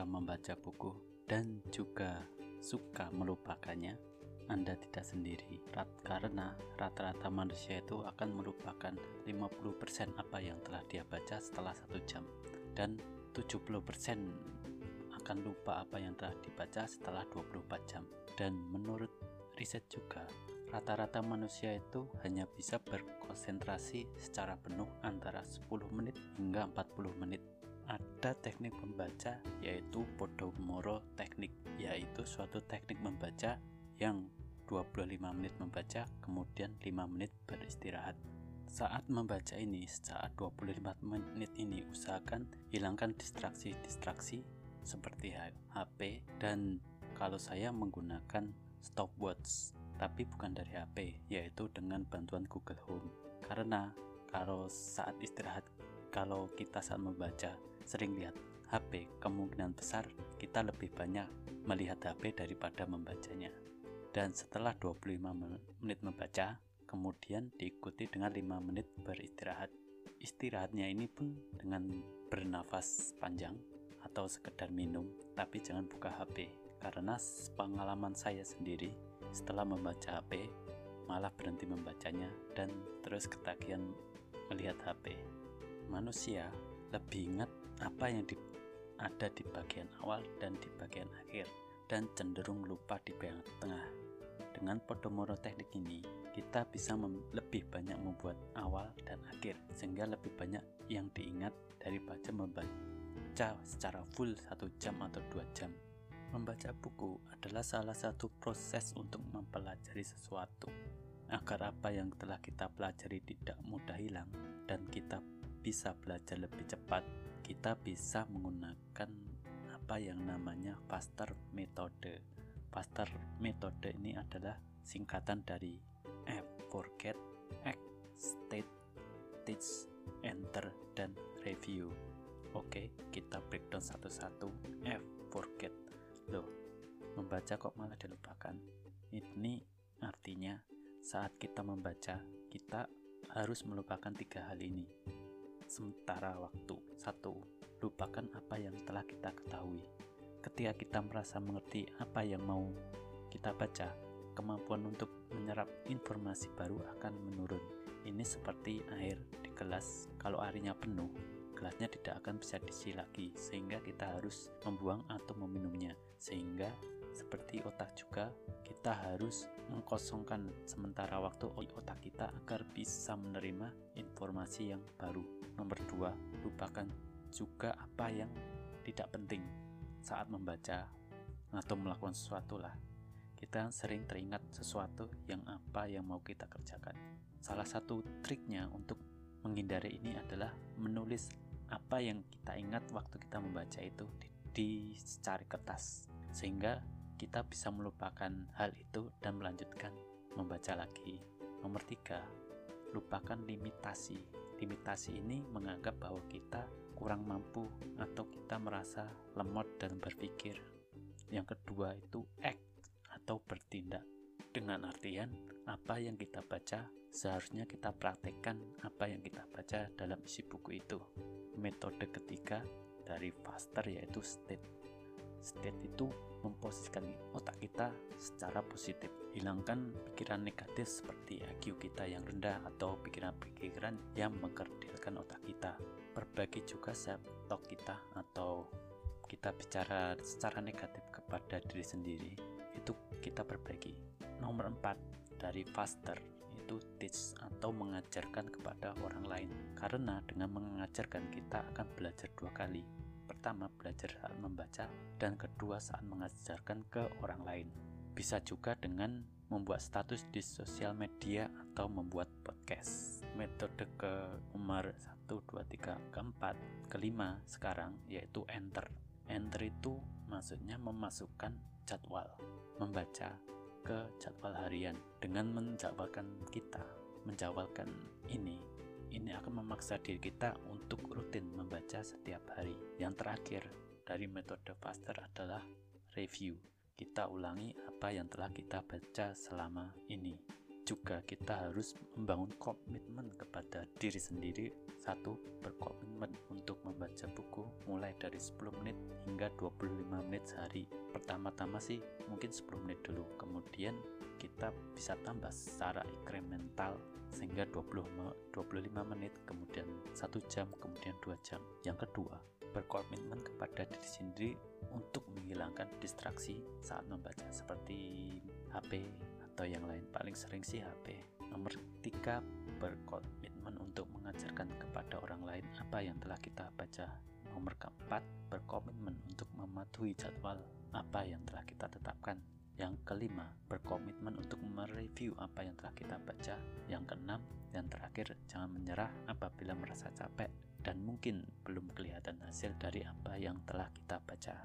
membaca buku dan juga suka melupakannya, Anda tidak sendiri. Rat karena rata-rata manusia itu akan melupakan 50% apa yang telah dia baca setelah satu jam dan 70% akan lupa apa yang telah dibaca setelah 24 jam. Dan menurut riset juga, rata-rata manusia itu hanya bisa berkonsentrasi secara penuh antara 10 menit hingga 40 menit ada teknik membaca yaitu Podomoro teknik yaitu suatu teknik membaca yang 25 menit membaca kemudian 5 menit beristirahat. Saat membaca ini saat 25 menit ini usahakan hilangkan distraksi-distraksi seperti HP dan kalau saya menggunakan stopwatch tapi bukan dari HP yaitu dengan bantuan Google Home. Karena kalau saat istirahat kalau kita saat membaca sering lihat HP, kemungkinan besar kita lebih banyak melihat HP daripada membacanya. Dan setelah 25 menit membaca, kemudian diikuti dengan 5 menit beristirahat. Istirahatnya ini pun dengan bernafas panjang atau sekedar minum, tapi jangan buka HP. Karena pengalaman saya sendiri, setelah membaca HP, malah berhenti membacanya dan terus ketagihan melihat HP. Manusia lebih ingat apa yang di, ada di bagian awal dan di bagian akhir dan cenderung lupa di bagian tengah. Dengan Podomoro teknik ini, kita bisa lebih banyak membuat awal dan akhir sehingga lebih banyak yang diingat daripada membaca secara full satu jam atau dua jam. Membaca buku adalah salah satu proses untuk mempelajari sesuatu agar apa yang telah kita pelajari tidak mudah hilang dan kita bisa belajar lebih cepat kita bisa menggunakan apa yang namanya faster metode. Faster metode ini adalah singkatan dari F forget, act, state, teach, enter, dan review. Oke, kita breakdown satu-satu. F forget. Loh, membaca kok malah dilupakan? Ini artinya saat kita membaca, kita harus melupakan tiga hal ini sementara waktu. Satu, lupakan apa yang telah kita ketahui. Ketika kita merasa mengerti apa yang mau kita baca, kemampuan untuk menyerap informasi baru akan menurun. Ini seperti air di gelas, kalau airnya penuh, gelasnya tidak akan bisa diisi lagi, sehingga kita harus membuang atau meminumnya, sehingga seperti otak juga, kita harus mengkosongkan sementara waktu otak kita agar bisa menerima informasi yang baru. Nomor dua, lupakan juga apa yang tidak penting saat membaca atau melakukan sesuatu lah. Kita sering teringat sesuatu yang apa yang mau kita kerjakan. Salah satu triknya untuk menghindari ini adalah menulis apa yang kita ingat waktu kita membaca itu di, di kertas sehingga kita bisa melupakan hal itu dan melanjutkan membaca lagi. Nomor tiga, lupakan limitasi. Limitasi ini menganggap bahwa kita kurang mampu atau kita merasa lemot dan berpikir. Yang kedua itu act atau bertindak. Dengan artian apa yang kita baca seharusnya kita praktekkan apa yang kita baca dalam isi buku itu. Metode ketiga dari Faster yaitu state state itu memposisikan otak kita secara positif. Hilangkan pikiran negatif seperti IQ kita yang rendah atau pikiran-pikiran yang mengkerdilkan otak kita. Berbagi juga self-talk kita atau kita bicara secara negatif kepada diri sendiri itu kita berbagi. Nomor 4 dari faster itu teach atau mengajarkan kepada orang lain karena dengan mengajarkan kita akan belajar dua kali Pertama, belajar saat membaca, dan kedua, saat mengajarkan ke orang lain. Bisa juga dengan membuat status di sosial media atau membuat podcast. Metode ke nomor 1, 2, 3, keempat, kelima sekarang yaitu enter. Enter itu maksudnya memasukkan jadwal, membaca ke jadwal harian dengan menjawabkan kita, menjawabkan ini ini akan memaksa diri kita untuk rutin membaca setiap hari. Yang terakhir dari metode Faster adalah review. Kita ulangi apa yang telah kita baca selama ini. juga kita harus membangun komitmen kepada diri sendiri satu berkomitmen untuk membaca buku mulai dari 10 menit hingga 25 menit sehari pertama-tama sih mungkin 10 menit dulu kemudian kita bisa tambah secara incremental sehingga 20 25 menit kemudian satu jam kemudian dua jam. Yang kedua berkomitmen kepada diri sendiri untuk menghilangkan distraksi saat membaca seperti HP atau yang lain. Paling sering sih HP nomor tiga berkomitmen untuk mengajarkan kepada orang lain apa yang telah kita baca. Nomor keempat berkomitmen untuk mematuhi jadwal apa yang telah kita tetapkan yang kelima, berkomitmen untuk mereview apa yang telah kita baca. Yang keenam, dan terakhir, jangan menyerah apabila merasa capek dan mungkin belum kelihatan hasil dari apa yang telah kita baca.